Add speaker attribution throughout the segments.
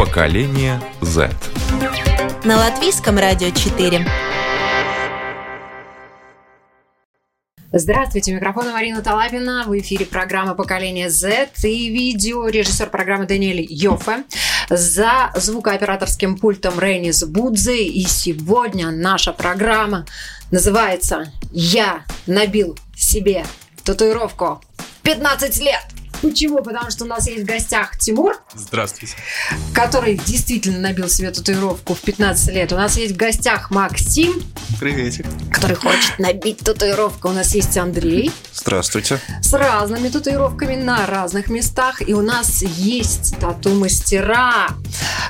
Speaker 1: Поколение Z.
Speaker 2: На латвийском радио 4.
Speaker 3: Здравствуйте, микрофон Марина Талабина. В эфире программа «Поколение Z» и видео режиссер программы Даниэль Йофе. За звукооператорским пультом Рейнис Будзе. И сегодня наша программа называется «Я набил себе татуировку 15 лет». Почему? Потому что у нас есть в гостях Тимур.
Speaker 4: Здравствуйте.
Speaker 3: Который действительно набил себе татуировку в 15 лет. У нас есть в гостях Максим.
Speaker 4: Приветик.
Speaker 3: Который хочет набить татуировку. У нас есть Андрей.
Speaker 4: Здравствуйте.
Speaker 3: С разными татуировками на разных местах. И у нас есть тату-мастера,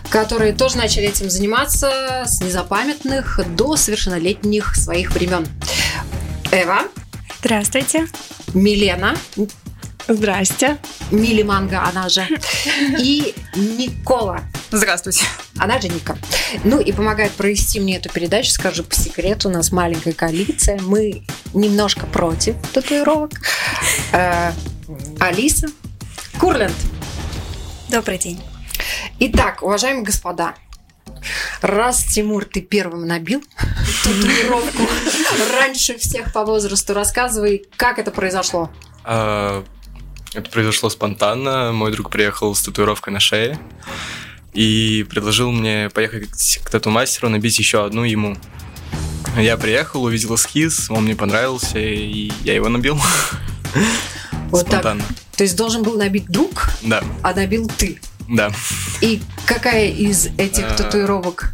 Speaker 3: которые тоже начали этим заниматься с незапамятных до совершеннолетних своих времен. Эва.
Speaker 5: Здравствуйте.
Speaker 3: Милена.
Speaker 5: Здрасте.
Speaker 3: Мили Манга, она же. И Никола.
Speaker 5: Здравствуйте.
Speaker 3: Она же Ника. Ну и помогает провести мне эту передачу, скажу по секрету, у нас маленькая коалиция. Мы немножко против татуировок. Э, Алиса. Курленд.
Speaker 5: Добрый день.
Speaker 3: Итак, уважаемые господа, Раз, Тимур, ты первым набил татуировку раньше всех по возрасту, рассказывай, как это произошло.
Speaker 4: Это произошло спонтанно. Мой друг приехал с татуировкой на шее и предложил мне поехать к тату-мастеру, набить еще одну ему. Я приехал, увидел эскиз, он мне понравился, и я его набил.
Speaker 3: Вот Спонтанно. Так. То есть должен был набить друг,
Speaker 4: да.
Speaker 3: а набил ты.
Speaker 4: Да.
Speaker 3: И какая из этих а, татуировок?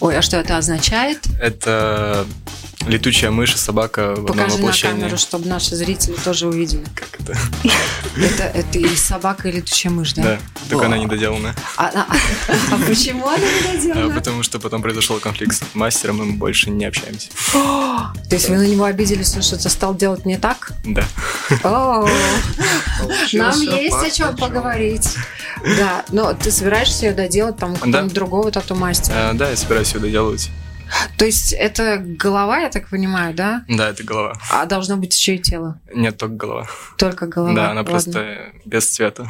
Speaker 3: Ой, а что это означает?
Speaker 4: Это летучая мышь и собака в
Speaker 3: Покажи
Speaker 4: одном
Speaker 3: на камеру, чтобы наши зрители тоже увидели.
Speaker 4: Как это?
Speaker 3: Это, это и собака, и летучая мышь, да?
Speaker 4: Да, только она недоделанная.
Speaker 3: А, а, а почему она недоделанная?
Speaker 4: А, потому что потом произошел конфликт с мастером, и мы больше не общаемся.
Speaker 3: То есть вы на него обиделись, что что-то стал делать не так?
Speaker 4: Да.
Speaker 3: О, нам есть о чем поговорить. Да, но ты собираешься ее доделать там какого-нибудь другого тату-мастера?
Speaker 4: Да, я собираюсь ее доделывать.
Speaker 3: То есть это голова, я так понимаю, да?
Speaker 4: Да, это голова.
Speaker 3: А должно быть еще и тело?
Speaker 4: Нет, только голова.
Speaker 3: Только голова?
Speaker 4: Да, она Ладно. просто без цвета.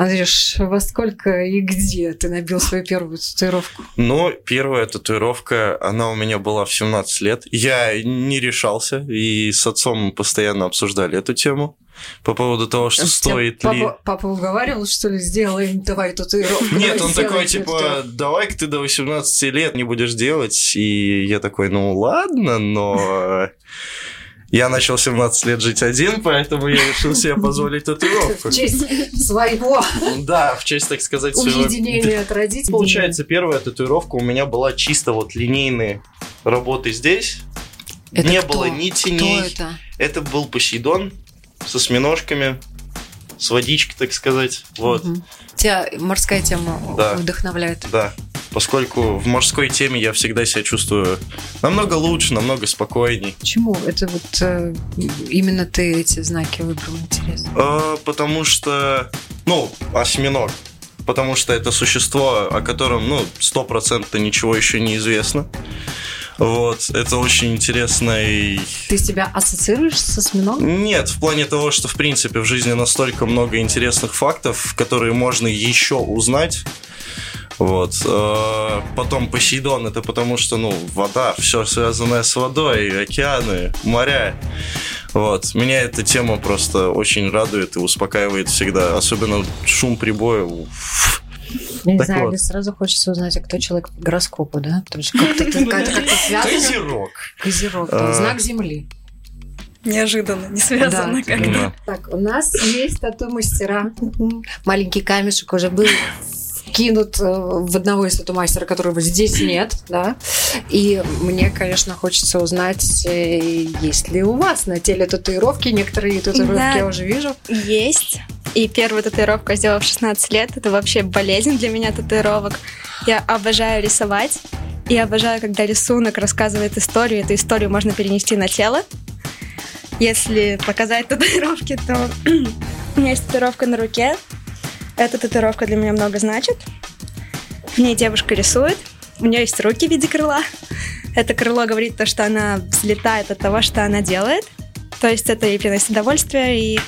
Speaker 3: Андрюш, во сколько и где ты набил свою первую татуировку?
Speaker 6: Ну, первая татуировка, она у меня была в 17 лет. Я не решался, и с отцом постоянно обсуждали эту тему по поводу того, что стоит
Speaker 3: папа,
Speaker 6: ли...
Speaker 3: Папа уговаривал, что ли, сделаем, давай татуировку.
Speaker 6: Нет, он такой, типа, давай-ка ты до 18 лет не будешь делать. И я такой, ну ладно, но... Я начал 17 лет жить один, поэтому я решил себе позволить татуировку.
Speaker 3: В честь своего.
Speaker 6: Да, в честь, так сказать,
Speaker 3: своего... Уединения от родителей.
Speaker 6: Получается, первая татуировка у меня была чисто вот линейные работы здесь.
Speaker 3: Это
Speaker 6: Не
Speaker 3: кто?
Speaker 6: было ни теней.
Speaker 3: Кто это?
Speaker 6: Это был Посейдон с осьминожками, с водичкой, так сказать. Вот. Угу.
Speaker 3: Тебя морская тема
Speaker 6: да.
Speaker 3: вдохновляет.
Speaker 6: Да. Поскольку в морской теме я всегда себя чувствую намного лучше, намного спокойней.
Speaker 3: Почему? Это вот э, именно ты эти знаки выбрал, интересно?
Speaker 6: Э, потому что, ну, осьминог. Потому что это существо, о котором, ну, стопроцентно ничего еще не известно. Вот, это очень интересно и...
Speaker 3: Ты себя ассоциируешь со осьминогом?
Speaker 6: Нет, в плане того, что, в принципе, в жизни настолько много интересных фактов, которые можно еще узнать. Вот. Э, потом Посейдон, это потому что, ну, вода, все связанное с водой, океаны, моря. Вот. Меня эта тема просто очень радует и успокаивает всегда. Особенно шум прибоя.
Speaker 3: Я не знаю, вот. сразу хочется узнать, а кто человек по гороскопу, да? Потому что как-то как связано.
Speaker 6: Козерог.
Speaker 3: Козерог, да. Знак Земли.
Speaker 5: Неожиданно, не связано да, как-то.
Speaker 3: Так, у нас есть тату-мастера. Маленький камешек уже был кинут э, в одного из тату-мастера, которого здесь нет, да. И мне, конечно, хочется узнать, э, есть ли у вас на теле татуировки. Некоторые татуировки да, я уже вижу.
Speaker 5: Есть. И первую татуировку я сделала в 16 лет. Это вообще болезнь для меня татуировок. Я обожаю рисовать. И обожаю, когда рисунок рассказывает историю. Эту историю можно перенести на тело. Если показать татуировки, то у меня есть татуировка на руке. Эта татуировка для меня много значит. В ней девушка рисует. У нее есть руки в виде крыла. Это крыло говорит то, что она взлетает от того, что она делает. То есть это ей приносит удовольствие и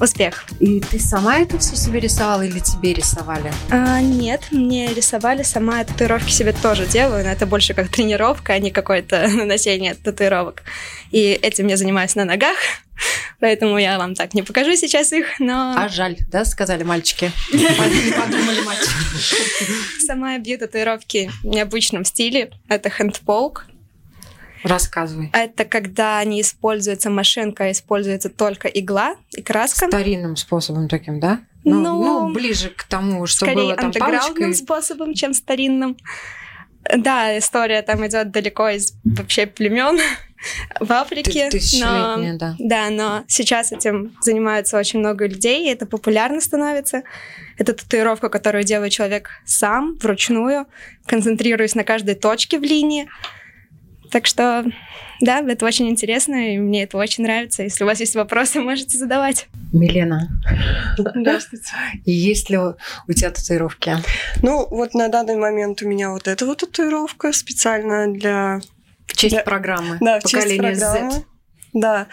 Speaker 5: успех.
Speaker 3: И ты сама это все себе рисовала или тебе рисовали?
Speaker 5: А, нет, мне рисовали сама. Татуировки себе тоже делаю, но это больше как тренировка, а не какое-то наносение татуировок. И этим я занимаюсь на ногах. Поэтому я вам так не покажу сейчас их, но...
Speaker 3: А жаль, да, сказали мальчики? Не подумали мальчики.
Speaker 5: Сама я бью татуировки в необычном стиле. Это хендполк.
Speaker 3: Рассказывай.
Speaker 5: Это когда не используется машинка, а используется только игла и краска.
Speaker 3: Старинным способом таким, да? Ну, ну, ну ближе к тому, что
Speaker 5: скорее
Speaker 3: было там палочкой.
Speaker 5: способом, чем старинным. Да, история там идет далеко из вообще племен в Африке.
Speaker 3: Но, да.
Speaker 5: Да, но сейчас этим занимаются очень много людей, и это популярно становится. Это татуировка, которую делает человек сам, вручную, концентрируясь на каждой точке в линии. Так что, да, это очень интересно, и мне это очень нравится. Если у вас есть вопросы, можете задавать.
Speaker 3: Милена.
Speaker 7: Здравствуйте.
Speaker 3: Есть ли у тебя татуировки?
Speaker 7: Ну, вот на данный момент у меня вот эта вот татуировка специально для...
Speaker 3: В честь
Speaker 7: для...
Speaker 3: программы.
Speaker 7: Да, в
Speaker 3: честь
Speaker 7: программы.
Speaker 3: Z.
Speaker 7: Да.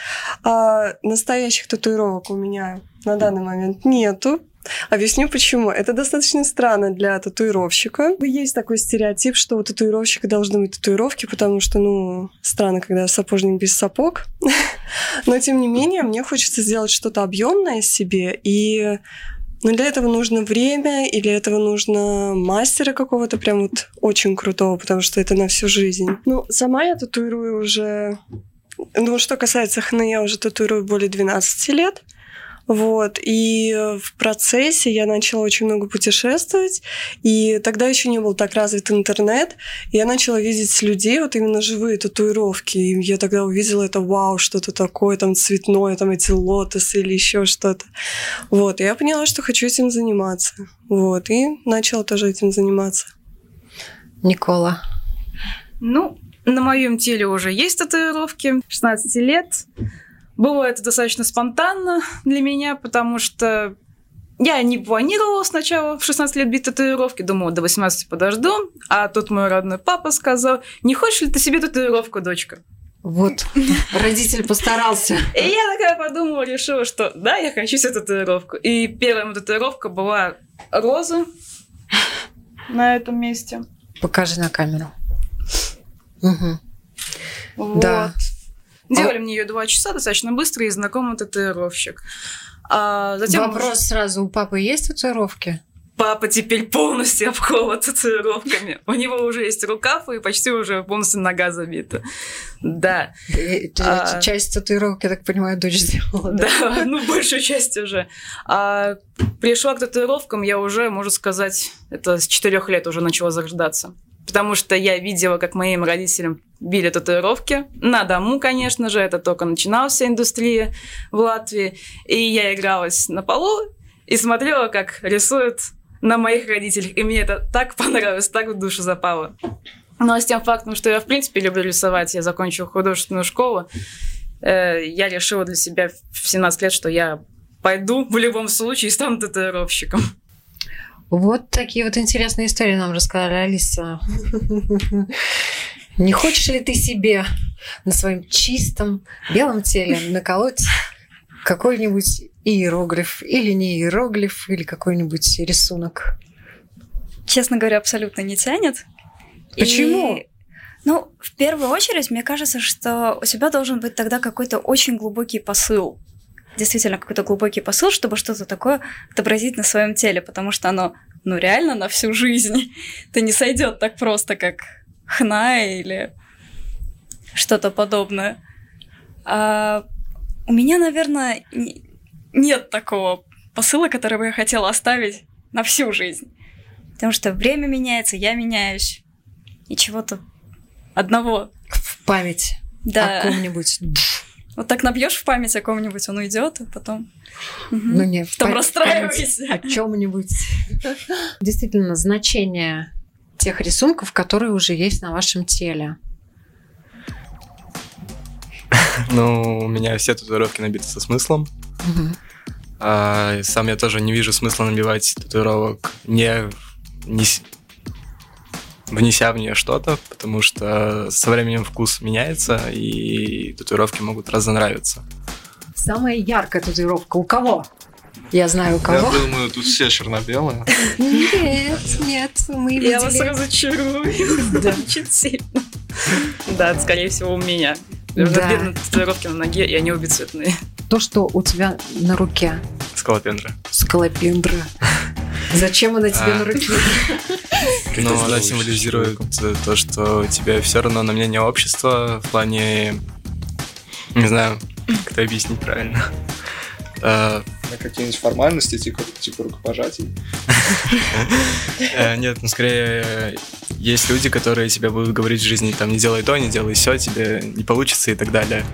Speaker 7: А настоящих татуировок у меня на данный момент нету. Объясню почему. Это достаточно странно для татуировщика. Есть такой стереотип, что у татуировщика должны быть татуировки, потому что, ну, странно, когда сапожник без сапог. Но, тем не менее, мне хочется сделать что-то объемное себе, и но для этого нужно время, и для этого нужно мастера какого-то прям вот очень крутого, потому что это на всю жизнь. Ну, сама я татуирую уже... Ну, что касается хны, я уже татуирую более 12 лет. Вот. И в процессе я начала очень много путешествовать, и тогда еще не был так развит интернет. И я начала видеть людей, вот именно живые татуировки. И я тогда увидела это, вау, что-то такое, там цветное, там эти лотосы или еще что-то. Вот. И я поняла, что хочу этим заниматься. Вот. И начала тоже этим заниматься.
Speaker 3: Никола.
Speaker 8: Ну, на моем теле уже есть татуировки. 16 лет. Было это достаточно спонтанно для меня, потому что я не планировала сначала в 16 лет бить татуировки, думала, до 18 подожду, а тут мой родной папа сказал, не хочешь ли ты себе татуировку, дочка?
Speaker 3: Вот, родитель постарался.
Speaker 8: И я такая подумала, решила, что да, я хочу себе татуировку. И первая моя татуировка была роза на этом месте.
Speaker 3: Покажи на камеру.
Speaker 8: Угу. Вот. Да. Делали а... мне ее два часа достаточно быстро и знакомый татуировщик.
Speaker 3: А затем Вопрос сразу, у папы есть татуировки?
Speaker 8: Папа теперь полностью обколот татуировками. У него уже есть рукав и почти уже полностью нога забита. Да.
Speaker 3: А... Часть татуировок, я так понимаю, дочь сделала.
Speaker 8: Да, да ну большую часть уже. А пришла к татуировкам я уже, можно сказать, это с четырех лет уже начала зарождаться потому что я видела, как моим родителям били татуировки. На дому, конечно же, это только начиналась вся индустрия в Латвии. И я игралась на полу и смотрела, как рисуют на моих родителях. И мне это так понравилось, так в душу запало. Но с тем фактом, что я, в принципе, люблю рисовать, я закончила художественную школу, э, я решила для себя в 17 лет, что я пойду в любом случае и стану татуировщиком.
Speaker 3: Вот такие вот интересные истории нам рассказали, Алиса. Не хочешь ли ты себе на своем чистом белом теле наколоть какой-нибудь иероглиф или не иероглиф, или какой-нибудь рисунок?
Speaker 5: Честно говоря, абсолютно не тянет.
Speaker 3: Почему? И...
Speaker 5: Ну, в первую очередь, мне кажется, что у тебя должен быть тогда какой-то очень глубокий посыл действительно какой-то глубокий посыл, чтобы что-то такое отобразить на своем теле, потому что оно, ну, реально на всю жизнь. Это не сойдет так просто, как хна или что-то подобное. А у меня, наверное, нет такого посыла, который бы я хотела оставить на всю жизнь. Потому что время меняется, я меняюсь. И чего-то одного.
Speaker 3: В память
Speaker 5: да.
Speaker 3: о ком-нибудь
Speaker 9: Вот так набьешь в память о ком-нибудь, он уйдет, а потом...
Speaker 3: Ну не,
Speaker 9: Там
Speaker 3: пам-
Speaker 9: расстраивайся.
Speaker 3: О чем-нибудь. Действительно, значение тех рисунков, которые уже есть на вашем теле.
Speaker 4: Ну, у меня все татуировки набиты со смыслом. А сам я тоже не вижу смысла набивать татуировок, не, не внеся в нее что-то, потому что со временем вкус меняется, и татуировки могут разнравиться.
Speaker 3: Самая яркая татуировка у кого? Я знаю у
Speaker 6: Я
Speaker 3: кого.
Speaker 6: думаю, тут все черно-белые.
Speaker 3: Нет, нет, мы
Speaker 9: Я вас
Speaker 3: видели.
Speaker 9: разочарую.
Speaker 3: Да.
Speaker 9: Очень сильно. Да, это, скорее всего, у меня.
Speaker 3: Да.
Speaker 9: Да. Татуировки на ноге, и они обе цветные.
Speaker 3: То, что у тебя на руке.
Speaker 4: Скалопендра.
Speaker 3: Скалопендра. Зачем она тебе
Speaker 4: А.
Speaker 3: на руке?
Speaker 4: Но она символизирует э, то, что тебе все равно на мнение общества в плане... Не знаю, как это объяснить правильно.
Speaker 10: На какие-нибудь формальности, типа, типа рукопожатий.
Speaker 4: э, Нет, ну скорее есть люди, которые тебе будут говорить в жизни, там, не делай то, не делай все, тебе не получится и так далее.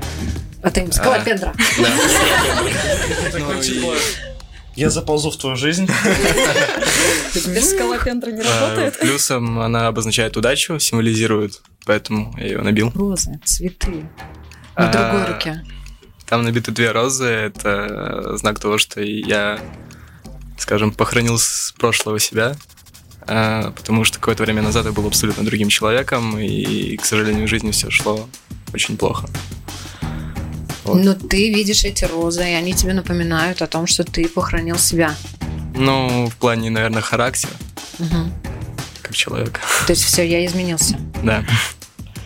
Speaker 3: Это им скалопендра.
Speaker 4: Да.
Speaker 6: Ну,
Speaker 4: Ну,
Speaker 6: типа, Я заползу в твою жизнь.
Speaker 9: Без скалопендра не
Speaker 4: э,
Speaker 9: работает.
Speaker 4: Плюсом она обозначает удачу, символизирует, поэтому я ее набил.
Speaker 3: Розы, цветы. На другой
Speaker 4: А,
Speaker 3: руке.
Speaker 4: Там набиты две розы, это знак того, что я, скажем, похоронил с прошлого себя, а, потому что какое-то время назад я был абсолютно другим человеком, и, к сожалению, в жизни все шло очень плохо. Вот.
Speaker 3: Но ты видишь эти розы, и они тебе напоминают о том, что ты похоронил себя.
Speaker 4: Ну, в плане, наверное, характера,
Speaker 3: Мгм.
Speaker 4: как человека.
Speaker 3: То есть все, я изменился.
Speaker 4: Да,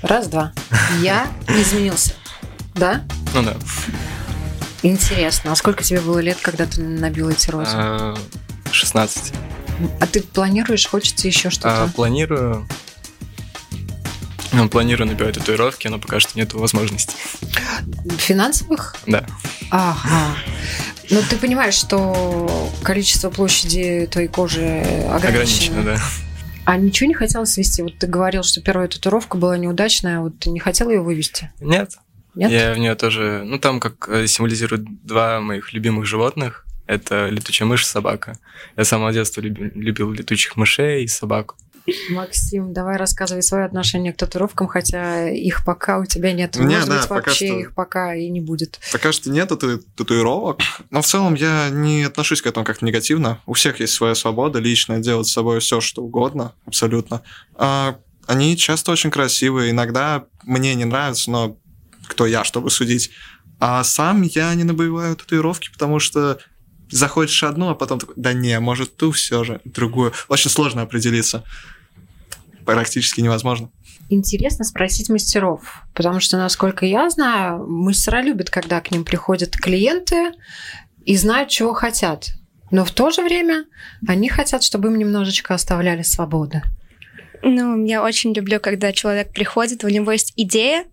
Speaker 3: Раз, два. Я изменился. Да?
Speaker 4: ну да.
Speaker 3: Интересно. А сколько тебе было лет, когда ты набил эти розы?
Speaker 4: А, 16.
Speaker 3: А ты планируешь, хочется еще
Speaker 4: А,
Speaker 3: что-то?
Speaker 4: планирую... ну, Планирую набивать татуировки, но пока что нет возможности.
Speaker 3: Финансовых?
Speaker 4: Да.
Speaker 3: Ага. Ну, ты понимаешь, что количество площади твоей кожи ограничено.
Speaker 4: Ограничено, да.
Speaker 3: А ничего не хотелось свести? Вот ты говорил, что первая татуировка была неудачная, а вот ты не хотел ее вывести?
Speaker 4: Нет.
Speaker 3: Нет?
Speaker 4: Я в нее тоже... Ну, там как э, символизируют два моих любимых животных. Это летучая мышь и собака. Я с самого детства люби- любил летучих мышей и собаку.
Speaker 3: Максим, давай рассказывай свое отношение к татуировкам, хотя их пока у тебя нет.
Speaker 10: Меня,
Speaker 3: Может
Speaker 10: да,
Speaker 3: быть,
Speaker 10: пока
Speaker 3: вообще
Speaker 10: что-
Speaker 3: их пока и не будет.
Speaker 10: Пока что нет тату- татуировок, но в целом я не отношусь к этому как-то негативно. У всех есть своя свобода личная, делать с собой все, что угодно, абсолютно. А, они часто очень красивые, иногда мне не нравятся, но кто я, чтобы судить. А сам я не набиваю татуировки, потому что заходишь одну, а потом такой, да не, может ту все же, другую. Очень сложно определиться. Практически невозможно.
Speaker 3: Интересно спросить мастеров, потому что, насколько я знаю, мастера любят, когда к ним приходят клиенты и знают, чего хотят. Но в то же время они хотят, чтобы им немножечко оставляли свободы.
Speaker 5: Ну, я очень люблю, когда человек приходит, у него есть идея,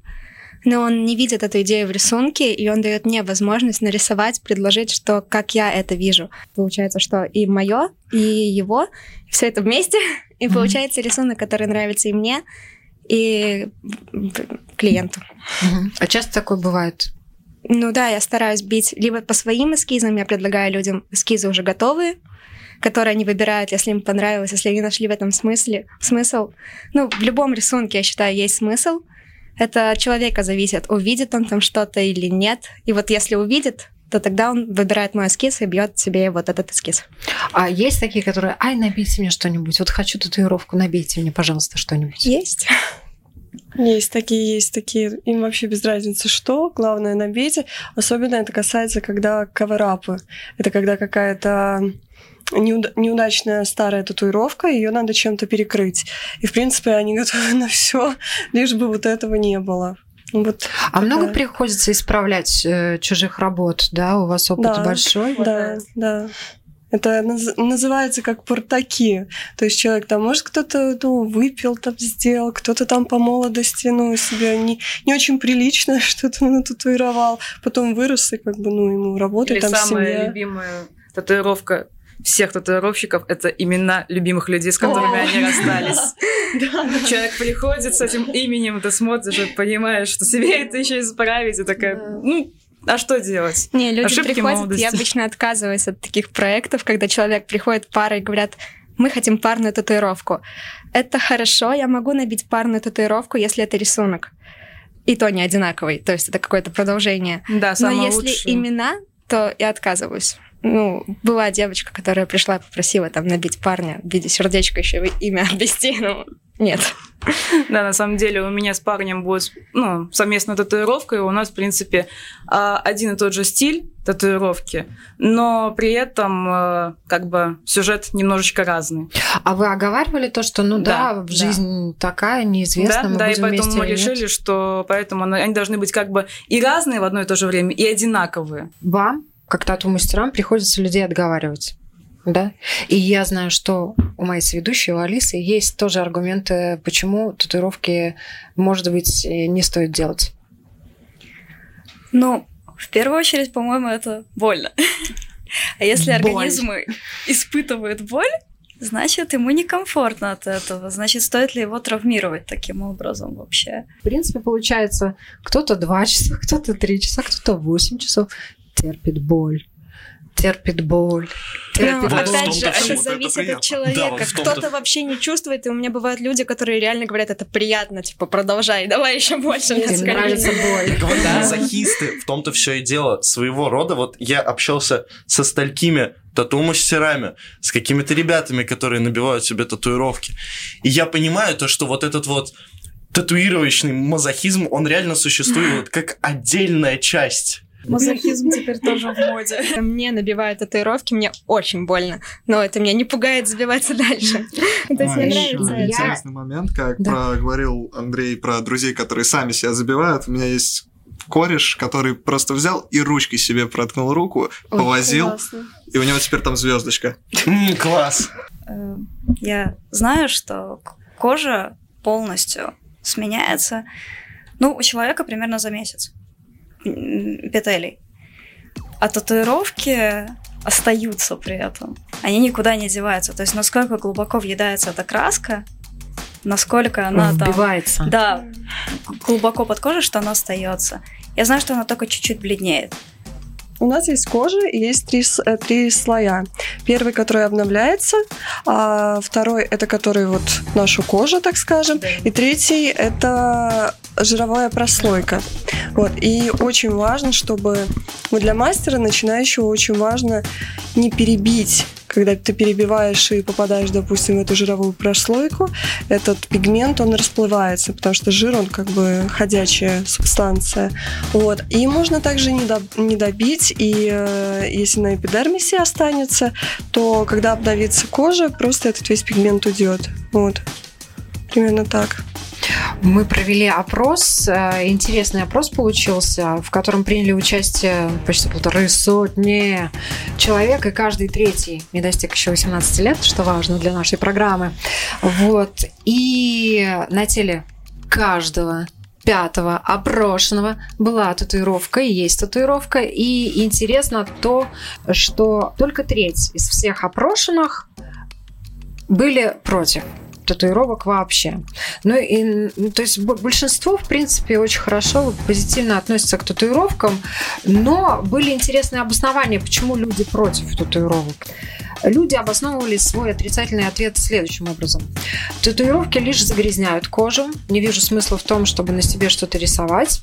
Speaker 5: но он не видит эту идею в рисунке, и он дает мне возможность нарисовать, предложить, что как я это вижу. Получается, что и мое, и его, все это вместе, и получается рисунок, который нравится и мне, и клиенту.
Speaker 3: А часто такое бывает?
Speaker 5: Ну да, я стараюсь бить либо по своим эскизам, я предлагаю людям эскизы уже готовые, которые они выбирают, если им понравилось, если они нашли в этом смысле смысл. Ну, в любом рисунке, я считаю, есть смысл. Это от человека зависит, увидит он там что-то или нет. И вот если увидит, то тогда он выбирает мой эскиз и бьет себе вот этот эскиз.
Speaker 3: А есть такие, которые, ай, набейте мне что-нибудь, вот хочу татуировку, набейте мне, пожалуйста, что-нибудь.
Speaker 5: Есть.
Speaker 7: Есть такие, есть такие. Им вообще без разницы что. Главное набейте. Особенно это касается, когда каверапы. Это когда какая-то неуда- неудачная старая татуировка, ее надо чем-то перекрыть. И, в принципе, они готовы на все, лишь бы вот этого не было. Вот
Speaker 3: А много
Speaker 7: такая-
Speaker 3: приходится исправлять э, чужих работ, да? У вас опыт
Speaker 7: Да.
Speaker 3: большой?
Speaker 7: Да, да. Это наз- называется как портаки. То есть человек там, может, кто-то ну, выпил, там сделал, кто-то там по молодости, ну, себя не, не очень прилично что-то нататуировал, потом вырос и как бы, ну, ему работает
Speaker 8: Или
Speaker 7: там
Speaker 8: самая
Speaker 7: семья.
Speaker 8: любимая татуировка всех татуировщиков это имена любимых людей, с которыми они расстались. Человек приходит с этим именем, ты смотришь и понимаешь, что себе это еще исправить, и такая, ну, а что делать?
Speaker 5: Не, люди
Speaker 8: Ошибки
Speaker 5: приходят,
Speaker 8: молодости.
Speaker 5: я обычно отказываюсь от таких проектов, когда человек приходит парой и говорят, мы хотим парную татуировку. Это хорошо, я могу набить парную татуировку, если это рисунок. И то не одинаковый, то есть это какое-то продолжение.
Speaker 8: Да,
Speaker 5: Но
Speaker 8: самое
Speaker 5: если
Speaker 8: лучшее.
Speaker 5: имена, то я отказываюсь. Ну, была девочка, которая пришла и попросила там набить парня в виде сердечка еще имя обвести, ну, нет.
Speaker 8: Да, на самом деле у меня с парнем будет ну, совместная татуировка, и у нас, в принципе, а, один и тот же стиль татуировки, но при этом а, как бы сюжет немножечко разный.
Speaker 3: А вы оговаривали то, что, ну да,
Speaker 8: Да,
Speaker 3: в
Speaker 8: да.
Speaker 3: жизнь такая, неизвестно,
Speaker 8: да,
Speaker 3: мы
Speaker 8: да, и поэтому
Speaker 3: вместе
Speaker 8: мы
Speaker 3: или нет?
Speaker 8: решили, что поэтому они они должны быть как бы и разные в одно и то же время, и одинаковые.
Speaker 3: Вам, как тату-мастерам, приходится людей отговаривать. Да? И я знаю, что у моей соведущей, у Алисы, есть тоже аргументы, почему татуировки, может быть, э, не стоит делать.
Speaker 9: Ну, в первую очередь, по-моему, это больно. А если
Speaker 3: Боль.
Speaker 9: организмы испытывают боль, значит, ему некомфортно от этого. Значит, стоит ли его травмировать таким образом вообще?
Speaker 3: В принципе, получается, кто-то 2 часа, кто-то 3 часа, кто-то 8 часов терпит боль. Терпит боль.
Speaker 5: Ну,
Speaker 3: Терпит
Speaker 6: Вот в
Speaker 5: опять же, это
Speaker 6: вот это
Speaker 5: зависит
Speaker 6: приятно.
Speaker 5: от человека.
Speaker 6: Да,
Speaker 5: Кто-то вообще не чувствует, и у меня бывают люди, которые реально говорят, это приятно, типа, продолжай, давай еще больше. Несколько
Speaker 3: нравится
Speaker 5: лет».
Speaker 3: боль. Да.
Speaker 6: мазохисты, в том-то все и дело. Своего рода, вот я общался со столькими тату-мастерами, с какими-то ребятами, которые набивают себе татуировки. И я понимаю то, что вот этот вот татуировочный мазохизм, он реально существует как отдельная часть.
Speaker 9: Мазохизм теперь тоже в моде.
Speaker 5: Мне набивают татуировки, мне очень больно, но это меня не пугает забиваться дальше. То есть мне
Speaker 10: А,
Speaker 5: нравится это.
Speaker 10: Интересный момент, как
Speaker 3: Да.
Speaker 10: проговорил Андрей про друзей, которые сами себя забивают. У меня есть кореш, который просто взял и ручкой себе проткнул руку,
Speaker 5: Ой,
Speaker 10: повозил,
Speaker 5: классно.
Speaker 10: и у него теперь там звездочка.
Speaker 6: Класс.
Speaker 9: Э, Я знаю, что кожа полностью сменяется, ну, у человека примерно за месяц петелей. А татуировки остаются при этом. Они никуда не деваются. То есть насколько глубоко въедается эта краска, насколько она там...
Speaker 3: Вбивается.
Speaker 9: Да, глубоко под кожей, что она остается. Я знаю, что она только чуть-чуть бледнеет.
Speaker 7: У нас есть кожа и есть три, э, три слоя. Первый, который обновляется, а второй это который вот наша кожа, так скажем, и третий это жировая прослойка. Вот. И очень важно, чтобы вот для мастера начинающего очень важно не перебить когда ты перебиваешь и попадаешь, допустим, в эту жировую прослойку, этот пигмент, он расплывается, потому что жир, он как бы ходячая субстанция. Вот. И можно также не, доб- не добить, и э, если на эпидермисе останется, то когда обновится кожа, просто этот весь пигмент уйдет. Вот. Примерно так.
Speaker 3: Мы провели опрос, э, интересный опрос получился, в котором приняли участие почти полторы сотни человек, и каждый третий не достиг еще 18 лет, что важно для нашей программы. Вот. И на теле каждого пятого опрошенного была татуировка, и есть татуировка. И интересно то, что только треть из всех опрошенных были против татуировок вообще. Ну и, ну, то есть бо- большинство, в принципе, очень хорошо, позитивно относятся к татуировкам, но были интересные обоснования, почему люди против татуировок. Люди обосновывали свой отрицательный ответ следующим образом. Татуировки лишь загрязняют кожу. Не вижу смысла в том, чтобы на себе что-то рисовать.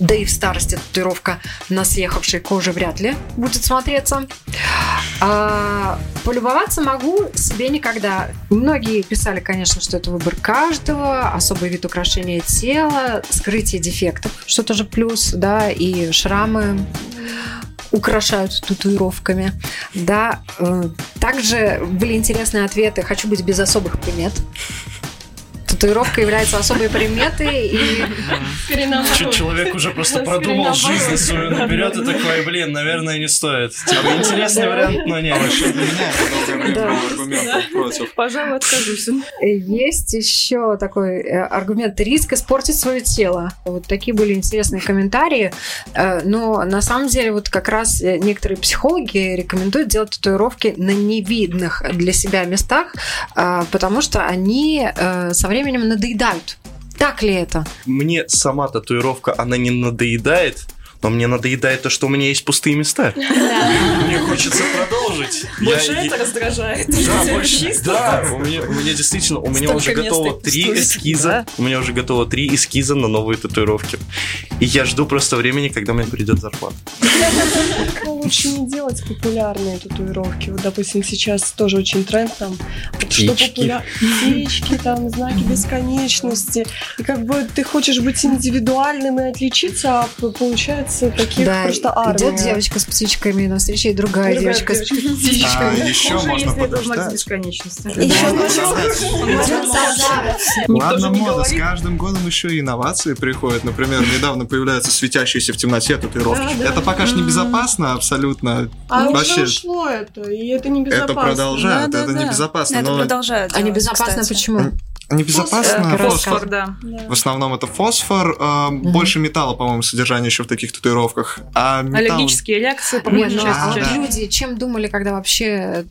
Speaker 3: Да и в старости татуировка на съехавшей коже вряд ли будет смотреться. А, полюбоваться могу себе никогда. Многие писали, конечно, что это выбор каждого, особый вид украшения тела, скрытие дефектов, что тоже плюс, да, и шрамы украшают татуировками, да. Э, Также были интересные ответы «хочу быть без особых примет». Татуировка является особой приметой и...
Speaker 6: Человек уже просто продумал жизнь свою наперед и такой, блин, наверное, не стоит. Типа, интересный вариант, но нет.
Speaker 8: Пожалуй, откажусь.
Speaker 3: Есть еще такой э, аргумент риск испортить свое тело. Вот такие были интересные комментарии. Э, Но на самом деле вот как раз э, некоторые психологи рекомендуют делать татуировки на невидных для себя местах, потому что они со временем надоедают. Так ли это?
Speaker 6: Мне сама татуировка, она не надоедает, но мне надоедает то, что у меня есть пустые места. Мне хочется продолжить.
Speaker 8: Больше это раздражает.
Speaker 6: Да, больше,
Speaker 8: Чисто.
Speaker 6: да, у меня, у меня действительно, у меня уже готово три эскиза, у меня уже готово три эскиза на новые татуировки. И я жду просто времени, когда мне придет зарплата.
Speaker 7: Лучше не делать популярные татуировки. Вот, допустим, сейчас тоже очень тренд там, что
Speaker 6: Птички.
Speaker 7: популя- птички, там, знаки бесконечности. И как бы ты хочешь быть индивидуальным и отличиться, а п- получается таких
Speaker 3: Да,
Speaker 7: просто армия.
Speaker 3: идет девочка с птичками на встречу, и другая,
Speaker 8: Другая
Speaker 3: девочка,
Speaker 8: девочка
Speaker 3: с
Speaker 8: птичками.
Speaker 10: А еще
Speaker 8: Хуже,
Speaker 10: можно
Speaker 8: если это знак
Speaker 10: подождать.
Speaker 8: бесконечности.
Speaker 10: Ладно,
Speaker 8: же не
Speaker 10: мода, с каждым годом еще и инновации приходят. Например, недавно появляются светящиеся в темноте татуировки. Это пока что не безопасно абсолютно.
Speaker 7: А уже ушло это, и это небезопасно.
Speaker 10: это
Speaker 9: да,
Speaker 10: это
Speaker 9: да.
Speaker 10: небезопасно.
Speaker 9: Это
Speaker 10: но
Speaker 9: продолжают
Speaker 3: А небезопасно
Speaker 9: кстати.
Speaker 10: Небезопасно
Speaker 3: Фосфор.
Speaker 10: фосфор.
Speaker 8: да.
Speaker 10: В основном это фосфор, э, больше металла, по-моему, содержание еще в таких татуировках. А металл...
Speaker 8: Аллергические реакции, по
Speaker 3: Нет,
Speaker 8: большей
Speaker 3: ну,
Speaker 8: части.
Speaker 3: а
Speaker 10: да.
Speaker 3: люди чем думали, когда вообще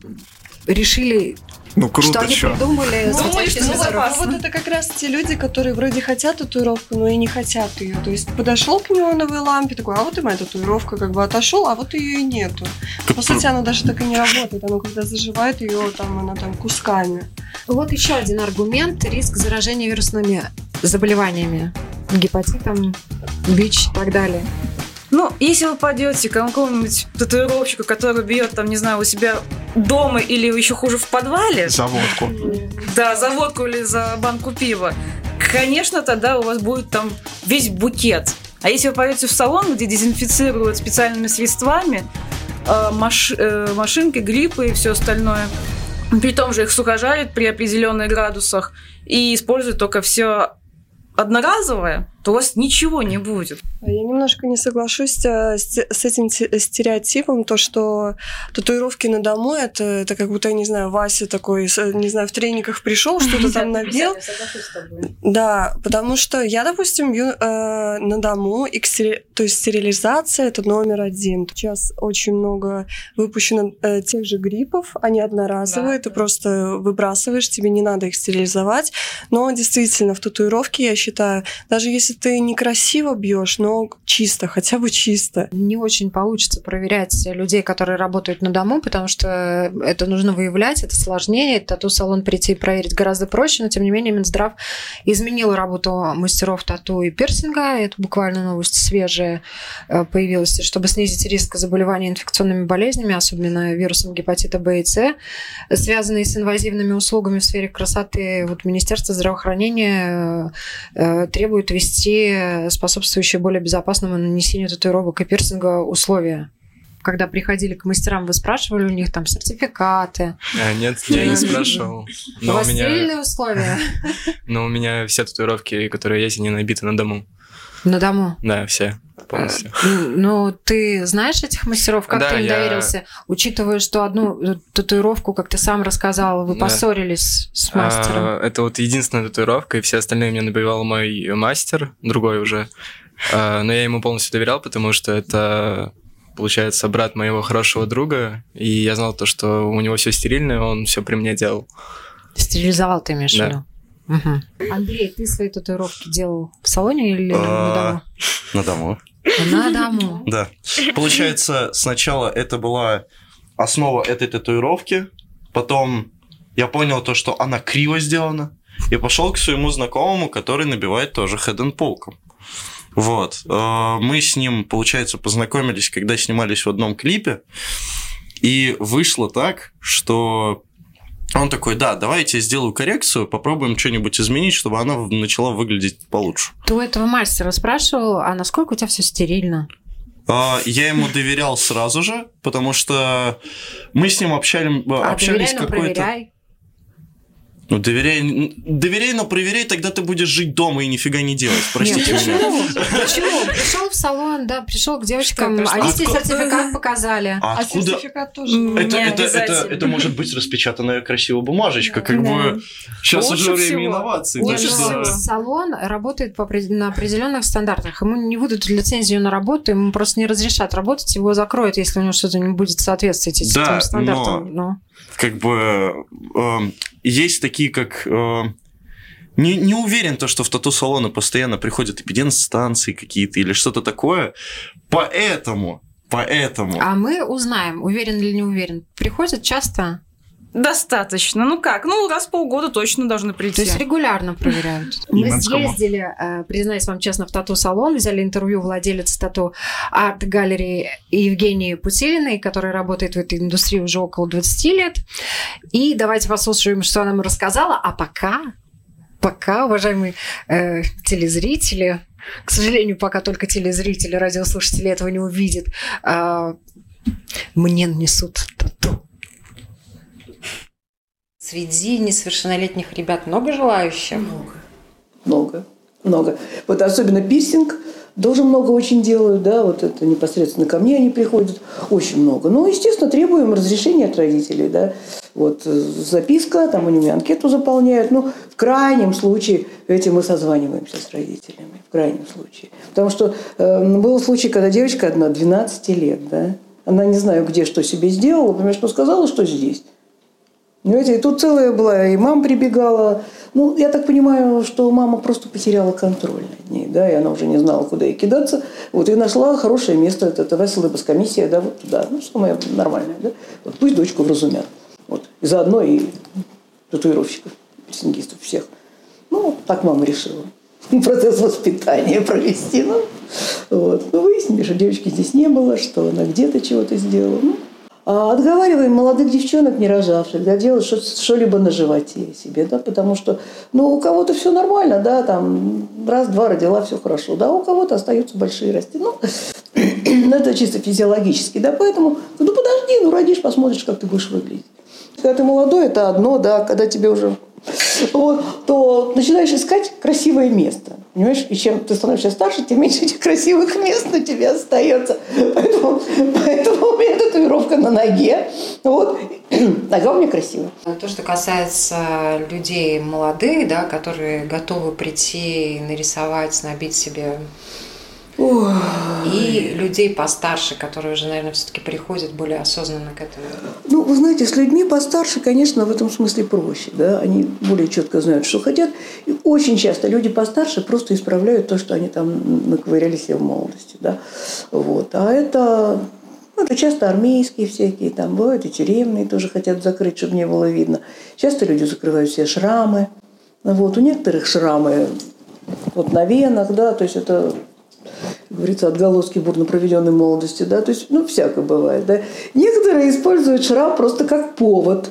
Speaker 3: решили,
Speaker 10: Ну,
Speaker 3: что
Speaker 10: круто,
Speaker 3: они
Speaker 10: чё.
Speaker 3: придумали
Speaker 7: Ну,
Speaker 3: светящийся
Speaker 7: ну, вот,
Speaker 3: зарок?
Speaker 7: вот это как раз те люди, которые вроде хотят татуировку, но и не хотят ее. То есть подошел к неоновой лампе, такой, а вот и моя татуировка, как бы отошел, а вот ее и нету. По сути, она даже так и не работает. Она когда заживает ее, там она там кусками.
Speaker 3: Вот еще один аргумент – риск заражения вирусными заболеваниями, гепатитом, ВИЧ и так далее.
Speaker 8: Ну, если вы пойдете к какому-нибудь татуировщику, который бьет, там, не знаю, у себя дома или еще хуже в подвале,
Speaker 10: За водку.
Speaker 8: да, за водку или за банку пива, конечно, тогда у вас будет там весь букет. А если вы пойдете в салон, где дезинфицируют специальными средствами, э, маш- э, машинки, гриппы и все остальное, при том же их сухожарят при определенных градусах и используют только все одноразовое, то у вас ничего не будет.
Speaker 7: А Я немножко не соглашусь э, с, этим те- стереотипом, то, что татуировки на дому, это, это как будто, я не знаю, Вася такой, не знаю, в трениках пришел, что-то там надел. Да, потому что я, допустим, бью э, на дому, то есть стерилизация это номер один. Сейчас очень много выпущено э, тех же гриппов, они одноразовые, ты просто выбрасываешь, тебе не надо их стерилизовать. Но действительно, в татуировке, я считаю, даже если ты некрасиво бьешь, но чисто, хотя бы чисто.
Speaker 3: Не очень получится проверять людей, которые работают на дому, потому что это нужно выявлять, это сложнее. Тату-салон прийти и проверить гораздо проще, но тем не менее Минздрав изменил работу мастеров тату и пирсинга. Это буквально новость свежая э, появилась, чтобы снизить риск заболевания инфекционными болезнями, особенно вирусом гепатита Б и С, связанные с инвазивными услугами в сфере красоты. Вот Министерство здравоохранения э, требует ввести способствующие более безопасному нанесению татуировок и пирсинга условия. Когда приходили к мастерам, вы спрашивали у них там сертификаты,
Speaker 4: А, нет, я не спрашивал. Но у
Speaker 3: вас
Speaker 4: меня,
Speaker 3: условия
Speaker 4: но у меня все татуировки, которые есть, они набиты на дому.
Speaker 3: На дому.
Speaker 4: Да, все полностью.
Speaker 3: Ну, ты знаешь этих мастеров, как
Speaker 4: Да,
Speaker 3: ты им
Speaker 4: я-
Speaker 3: доверился? Учитывая, что одну э, татуировку, как ты сам рассказал, вы
Speaker 4: Да.
Speaker 3: поссорились с мастером.
Speaker 4: А, это вот единственная татуировка, и все остальные мне набивал мой мастер, другой уже. А, но я ему полностью доверял, потому что это, получается, брат моего хорошего друга, и я знал то, что у него все стерильное, он все при мне делал.
Speaker 3: Стерилизовал ты имеешь
Speaker 4: Да.
Speaker 3: Мгм. Андрей, ты свои татуировки делал в салоне или на
Speaker 6: А, На дому.
Speaker 3: дому? На дому.
Speaker 6: Да. Получается, сначала это была основа этой татуировки, потом я понял то, что она криво сделана, и пошел к своему знакомому, который набивает тоже хеден полком. Вот. Э, Мы с ним, получается, познакомились, когда снимались в одном клипе, и вышло так, что он такой, да, давайте я сделаю коррекцию, попробуем что-нибудь изменить, чтобы она начала выглядеть получше.
Speaker 3: Ты у этого мастера спрашивал, а насколько у тебя все стерильно?
Speaker 6: А, Я ему доверял сразу же, потому что мы с ним общали,
Speaker 3: А
Speaker 6: общались какое-то...
Speaker 3: проверяй.
Speaker 6: Ну, доверяй, доверяй, но проверяй, тогда ты будешь жить дома и нифига не делать. Простите
Speaker 3: Нет,
Speaker 6: меня.
Speaker 3: почему? Пришел в салон, да, пришел к девочкам, они
Speaker 6: а
Speaker 3: тебе сертификат показали.
Speaker 6: А
Speaker 7: А
Speaker 6: откуда...
Speaker 7: сертификат тоже.
Speaker 8: М,
Speaker 6: Это,
Speaker 8: Не
Speaker 6: это, это, это может быть распечатанная красивая бумажечка, как бы. Сейчас уже время инноваций.
Speaker 3: Салон работает на определенных стандартах. Ему не выдадут лицензию на работу, ему просто не разрешат работать, его закроют, если у него что-то не будет соответствовать этим
Speaker 6: Да,
Speaker 3: стандартам.
Speaker 6: Как бы э, есть такие, как... э, не, не уверен, то, что в тату-салоны постоянно приходят эпиденстанции какие-то или что-то такое. Поэтому, поэтому...
Speaker 3: А мы узнаем, уверен или не уверен. Приходят часто,
Speaker 8: Достаточно. Ну как? Ну, раз в полгода точно должны
Speaker 3: то
Speaker 8: прийти.
Speaker 3: есть регулярно проверяют. Мы съездили, э, признаюсь вам честно, в тату-салон, взяли интервью владелицы тату арт-галереи Евгении Путилиной, которая работает в этой индустрии уже около 20 лет. И давайте послушаем, что она нам рассказала. А пока, пока, уважаемые э, телезрители, к сожалению, пока только телезрители, радиослушатели этого не увидят, а, мне нанесут тату. Среди несовершеннолетних ребят много желающих?
Speaker 11: Много, много. Вот особенно пирсинг тоже много очень делают, да, вот это непосредственно ко мне они приходят, очень много. Ну, естественно, требуем разрешения от родителей, да. Вот э, записка, там они мне анкету заполняют. Ну, в крайнем случае этим мы созваниваемся с родителями, в крайнем случае. Потому что э, был случай, когда девочка одна, 12 лет, да, она не знаю где, что себе сделала, понимаешь, что сказала, что здесь. Понимаете, и тут целая была, и мама прибегала. Ну, я так понимаю, что мама просто потеряла контроль над ней, да, и она уже не знала, куда ей кидаться. Вот, и нашла хорошее место, это, Веселая комиссия, да, вот туда, ну, самое нормальное, да. Вот пусть дочку вразумят. Вот. И заодно и татуировщиков, пирсингистов всех. Ну, так мама решила. Процесс воспитания провести. Ну, вот. ну, выяснили, что девочки здесь не было, что она где-то чего-то сделала. Ну, а отговариваем молодых девчонок, не рожавших, да, делать что- что-либо на животе себе, да, потому что, ну, у кого-то все нормально, да, там, раз-два родила, все хорошо, да, у кого-то остаются большие расти, ну, ну, это чисто физиологически, да, поэтому, ну, подожди, ну, родишь, посмотришь, как ты будешь выглядеть. Когда ты молодой, это одно, да, когда тебе уже вот, то начинаешь искать красивое место. Понимаешь? И чем ты становишься старше, тем меньше этих красивых мест у тебя остается. Поэтому, поэтому у меня татуировка на ноге. Вот. Нога у меня красивая.
Speaker 3: То, что касается людей молодых, да, которые готовы прийти нарисовать, набить себе и людей постарше, которые уже, наверное, все-таки приходят более осознанно к этому.
Speaker 11: Ну, вы знаете, с людьми постарше, конечно, в этом смысле проще. Да? Они более четко знают, что хотят. И очень часто люди постарше просто исправляют то, что они там наковыряли себе в молодости. Да? Вот. А это, ну, это часто армейские всякие, там бывают и тюремные тоже хотят закрыть, чтобы не было видно. Часто люди закрывают все шрамы. Вот. У некоторых шрамы вот на венах, да, то есть это говорится, отголоски бурно проведенной молодости, да, то есть, ну, всякое бывает, да. Некоторые используют шрам просто как повод,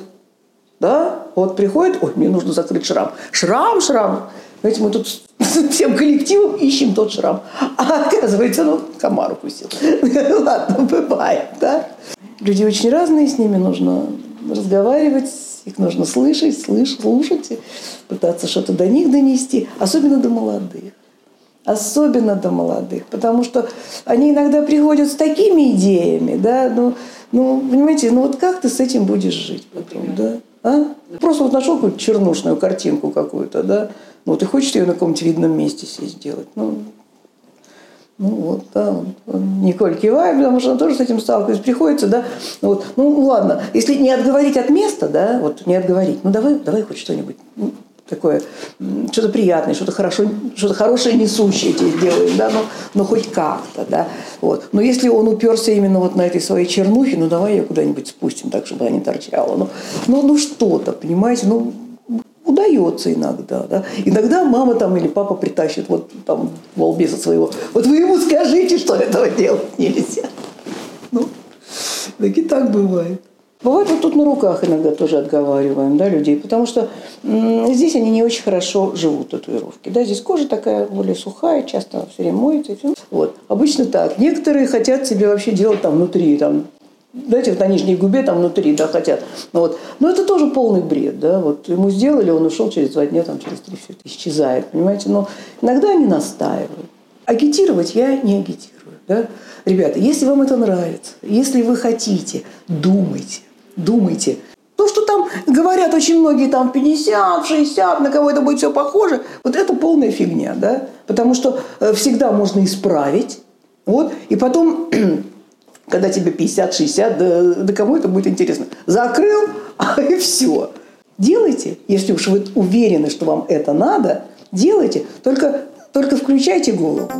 Speaker 11: да, вот приходит, ой, мне нужно закрыть шрам. Шрам, шрам. Знаете, мы тут всем коллективом ищем тот шрам. А оказывается, ну, комар укусил. Ладно, бывает, да. Люди очень разные, с ними нужно разговаривать, их нужно слышать, слышать, слушать, пытаться что-то до них донести, особенно до молодых. Особенно до молодых, потому что они иногда приходят с такими идеями, да, ну, ну, понимаете, ну вот как ты с этим будешь жить потом, да? А? Просто вот нашел какую-то чернушную картинку какую-то, да, ну, ты хочешь ее на каком-нибудь видном месте себе сделать, ну, ну вот, да, Николь кивает, потому что она тоже с этим сталкивается. Приходится, да, вот, ну ладно, если не отговорить от места, да, вот не отговорить, ну давай, давай хоть что-нибудь ну, такое, что-то приятное, что-то хорошо, что-то хорошее несущее тебе сделаем, да, ну, ну хоть как-то, да, вот. Но если он уперся именно вот на этой своей чернухе, ну давай ее куда-нибудь спустим так, чтобы она не торчала, ну, ну, ну что-то, понимаете, ну удается иногда, да. Иногда мама там или папа притащит вот там балбеса своего. Вот вы ему скажите, что этого делать нельзя. Ну, так и так бывает. Бывает вот тут на руках иногда тоже отговариваем да, людей, потому что здесь они не очень хорошо живут, татуировки. Да, здесь кожа такая более сухая, часто все время моется. И всё. Вот. Обычно так. Некоторые хотят себе вообще делать там внутри там, знаете, на нижней губе, там внутри, да, хотят. Вот. Но это тоже полный бред, да, вот ему сделали, он ушел через два дня, там, через три, все это исчезает, понимаете, но иногда они настаивают. Агитировать я не агитирую, да. Ребята, если вам это нравится, если вы хотите, думайте, думайте. То, что там говорят очень многие, там 50, 60, на кого это будет все похоже, вот это полная фигня, да, потому что э, всегда можно исправить, вот, и потом когда тебе 50-60, да, да кому это будет интересно? Закрыл, а и все. Делайте, если уж вы уверены, что вам это надо, делайте, только, только включайте голову.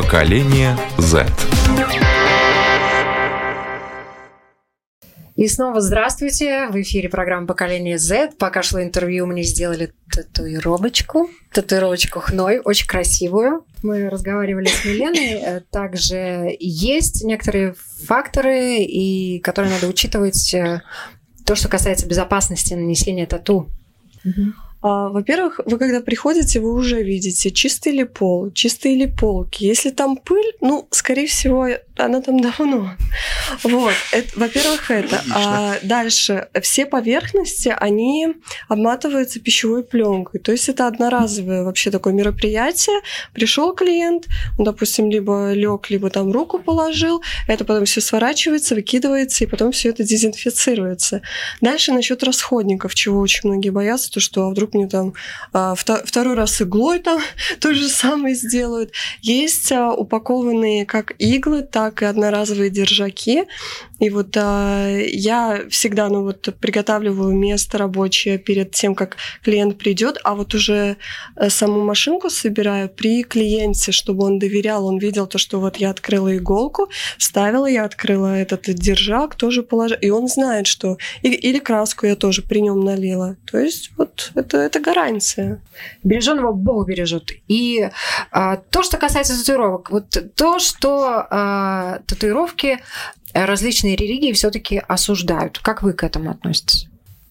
Speaker 1: Поколение Z.
Speaker 3: И снова здравствуйте. В эфире программа «Поколение Z». Пока шло интервью, мне сделали татуировочку. Татуировочку хной, очень красивую. Мы разговаривали с Миленой. Э, также есть некоторые факторы, и которые надо учитывать. Э, то, что касается безопасности нанесения тату.
Speaker 7: Угу. А, во-первых, вы когда приходите, вы уже видите, чистый ли пол, чистые ли полки. Если там пыль, ну, скорее всего, она там давно. Вот, во-первых, это. А дальше, все поверхности, они обматываются пищевой пленкой. То есть это одноразовое вообще такое мероприятие. Пришел клиент, он, допустим, либо лег, либо там руку положил, это потом все сворачивается, выкидывается, и потом все это дезинфицируется. Дальше насчет расходников, чего очень многие боятся, то что а вдруг мне там а, второй раз иглой там то же самое сделают. Есть а, упакованные как иглы, так так и одноразовые держаки. И вот а, я всегда, ну вот, приготавливаю место рабочее перед тем, как клиент придет, а вот уже э, саму машинку собираю при клиенте, чтобы он доверял, он видел то, что вот я открыла иголку, вставила, я открыла этот держак, тоже положила, и он знает, что... И, или краску я тоже при нем налила. То есть вот это, это гарантия.
Speaker 3: Береженого Бог бережет. И а, то, что касается татуировок, вот то, что а, татуировки различные религии все-таки осуждают. Как вы к этому относитесь?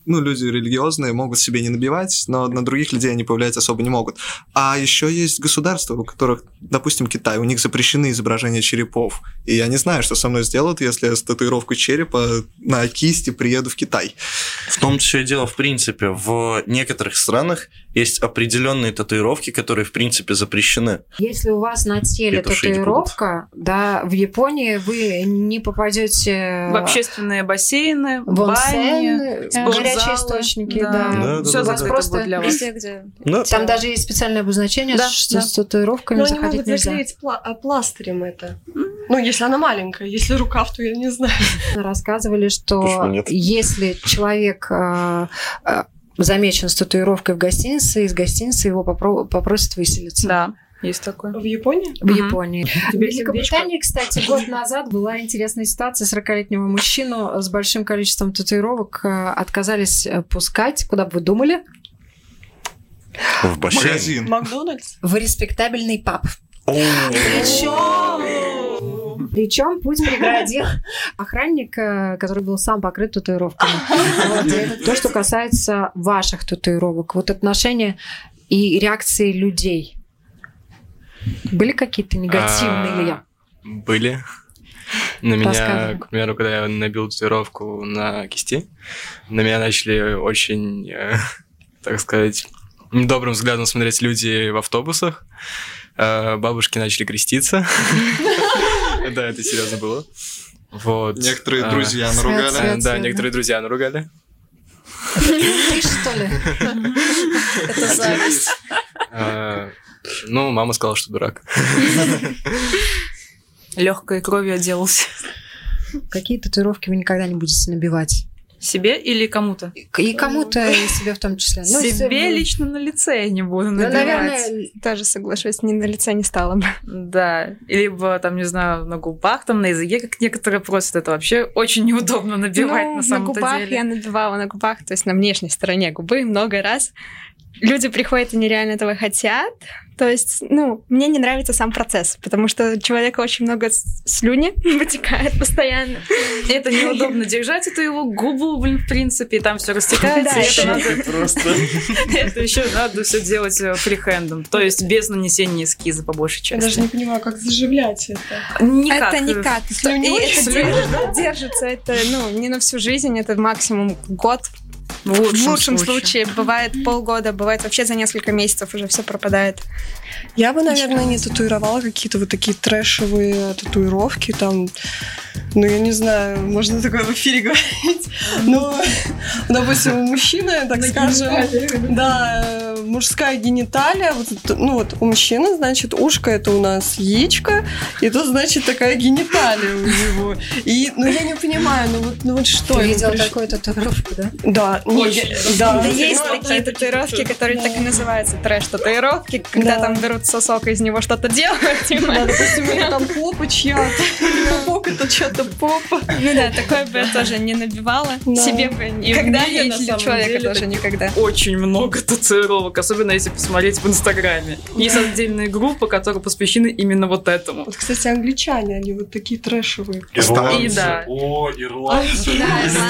Speaker 10: ну, люди религиозные могут себе не набивать, но на других людей они повлиять особо не могут. А еще есть государства, у которых, допустим, Китай, у них запрещены изображения черепов. И я не знаю, что со мной сделают, если я с татуировкой черепа на кисти приеду в Китай.
Speaker 6: В том числе дело, в принципе, в некоторых странах есть определенные татуировки, которые, в принципе, запрещены.
Speaker 3: Если у вас на теле татуировка, да, в Японии вы не попадете
Speaker 8: в общественные бассейны, в бани,
Speaker 3: горячие источники, да. да. да,
Speaker 8: Все
Speaker 3: да,
Speaker 8: да, да. просто для вас. Везде,
Speaker 3: где... Да. Там даже есть специальное обозначение, да, что да. с татуировками
Speaker 7: Но
Speaker 3: заходить
Speaker 7: они могут
Speaker 3: нельзя.
Speaker 7: заклеить пла- а, пластырем это. Ну, если она маленькая, если рукав, то я не знаю.
Speaker 3: Рассказывали, что если человек а, а, замечен с татуировкой в гостинице, из гостиницы его попро- попросят выселиться.
Speaker 8: Да. Есть такое.
Speaker 7: В Японии?
Speaker 3: В Японии. В Великобритании, кстати, год назад была интересная ситуация. 40-летнего мужчину с большим количеством татуировок э, отказались э, пускать. Куда бы вы думали?
Speaker 6: В бассейн.
Speaker 10: Магазин.
Speaker 7: Макдональдс?
Speaker 3: В респектабельный паб. Причем причем путь преградил охранник, э, который был сам покрыт татуировками. Вот, то, что касается ваших татуировок. Вот отношения и реакции людей. Были какие-то негативные?
Speaker 4: А, были. На меня, к примеру, когда я набил татуировку на кисти, на меня начали очень, э, так сказать, добрым взглядом смотреть люди в автобусах. Э, бабушки начали креститься. Да, это серьезно было. Вот.
Speaker 10: Некоторые друзья наругали.
Speaker 4: Да, некоторые друзья наругали.
Speaker 3: Ты что ли? Это зависть.
Speaker 4: Ну, мама сказала, что дурак.
Speaker 8: Легкой кровью отделался.
Speaker 3: Какие татуировки вы никогда не будете набивать?
Speaker 8: Себе или кому-то?
Speaker 3: И кому-то, и себе в том числе.
Speaker 8: Ну, себе лично на лице я не буду набивать. Ну,
Speaker 5: наверное, тоже соглашусь, ни на лице не стала бы.
Speaker 8: Да. Либо, там, не знаю, на губах, там, на языке, как некоторые просят. Это вообще очень неудобно набивать
Speaker 5: ну,
Speaker 8: на самом-то
Speaker 5: деле. на губах
Speaker 8: деле.
Speaker 5: я набивала на губах, то есть на внешней стороне губы много раз люди приходят и нереально этого хотят. То есть, ну, мне не нравится сам процесс, потому что у человека очень много слюни вытекает постоянно.
Speaker 8: Это неудобно держать эту его губу, блин, в принципе, и там все растекается.
Speaker 5: Да,
Speaker 8: это, надо,
Speaker 6: Просто.
Speaker 8: это еще надо все делать э, фрихендом, то есть без нанесения эскиза по большей
Speaker 7: Я даже
Speaker 8: части.
Speaker 7: не понимаю, как заживлять это.
Speaker 8: Никак.
Speaker 5: Это никак.
Speaker 7: Слюнёй?
Speaker 5: И это
Speaker 8: Слюнёй,
Speaker 5: держ- держится, это, ну, не на всю жизнь, это максимум год.
Speaker 8: В лучшем,
Speaker 5: В лучшем
Speaker 8: случае.
Speaker 5: случае бывает полгода, бывает вообще за несколько месяцев уже все пропадает.
Speaker 7: Я бы, наверное, не татуировала какие-то вот такие трэшевые татуировки, там, ну, я не знаю, можно такое в эфире говорить, но, допустим, у мужчины, так скажем, да, э, мужская гениталия, вот, ну, вот у мужчины, значит, ушко это у нас яичко, и тут, значит, такая гениталия у него. И, ну, я не понимаю, ну, вот, ну, вот что?
Speaker 3: Ты
Speaker 7: приш-
Speaker 3: такую татуировку, да?
Speaker 7: Да,
Speaker 8: Очень.
Speaker 7: да.
Speaker 5: Да, есть такие татуировки, которые так и называются трэш-татуировки, когда
Speaker 7: Да.
Speaker 5: там берут сосок и из него что-то делают. типа.
Speaker 7: Да, допустим, там попа чья-то. Попа это чья-то попа.
Speaker 5: Ну да, такое бы я тоже не набивала. Себе бы никогда,
Speaker 8: мире,
Speaker 5: и
Speaker 8: на
Speaker 5: для
Speaker 8: самом
Speaker 5: человека
Speaker 8: деле,
Speaker 5: тоже никогда.
Speaker 8: Очень много татуировок, особенно если посмотреть в Инстаграме. Есть отдельные группы, которые посвящены именно вот этому.
Speaker 7: Вот, кстати, англичане, они вот такие трэшевые.
Speaker 8: И да.
Speaker 6: О, ирландцы.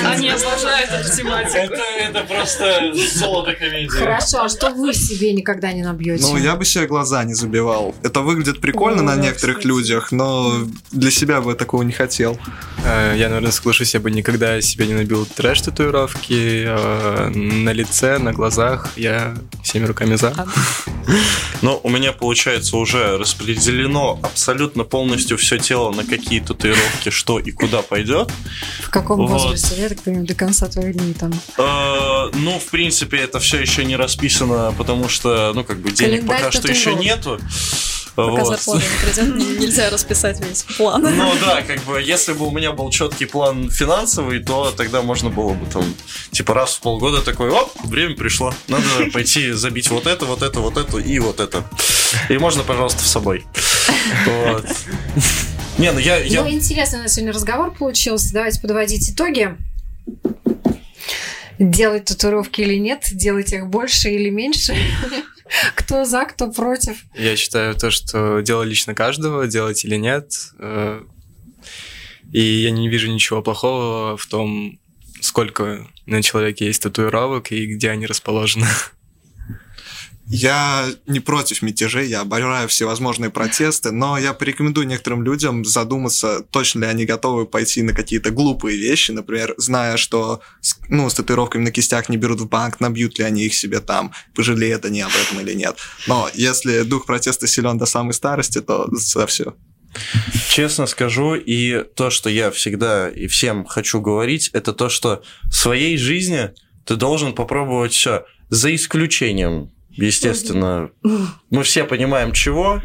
Speaker 8: Они обожают эту тематику.
Speaker 6: Это, просто золото комедии.
Speaker 3: Хорошо, а что вы себе никогда не набьете?
Speaker 10: Ну, я бы себе глаза не забивал. Это выглядит прикольно на некоторых
Speaker 7: кстати.
Speaker 10: людях, но для себя бы такого не хотел.
Speaker 4: Э, Я, наверное, соглашусь, я бы никогда себе не набил трэш-татуировки э, на лице, на глазах. Я всеми руками за.
Speaker 6: Но у меня, получается, уже распределено абсолютно полностью все тело на какие татуировки, что и куда пойдет.
Speaker 3: В каком
Speaker 6: Вот.
Speaker 3: возрасте? Я так понимаю, до конца твоей дней там.
Speaker 6: Э, Ну, в принципе, это все еще не расписано, потому что, ну, как бы денег
Speaker 3: Календарь
Speaker 6: пока что еще нету.
Speaker 12: Пока
Speaker 6: Вот.
Speaker 12: зарплата не придет, нельзя расписать весь план.
Speaker 6: Ну да, как бы, если бы у меня был четкий план финансовый, то тогда можно было бы там, типа, раз в полгода такой, оп, время пришло, надо пойти забить вот это, вот это, вот это и вот это. И можно, пожалуйста, в собой. Вот. Не, ну я... я-
Speaker 3: Ну, интересный у нас сегодня разговор получился. Давайте подводить итоги. Делать татуировки или нет, делать их больше или меньше. Кто за, кто против.
Speaker 4: Я считаю то, что дело лично каждого, делать или нет. э, И я не вижу ничего плохого в том, сколько на человеке есть татуировок и где они расположены.
Speaker 10: Я не против мятежей, я обожаю всевозможные протесты, но я порекомендую некоторым людям задуматься, точно ли они готовы пойти на какие-то глупые вещи, например, зная, что ну, с татуировками на кистях не берут в банк, набьют ли они их себе там, пожалеют они об этом или нет. Но если дух протеста силен до самой старости, то за все.
Speaker 6: Честно скажу, и то, что я всегда и всем хочу говорить, это то, что в своей жизни ты должен попробовать все, за исключением, естественно, мы все понимаем чего,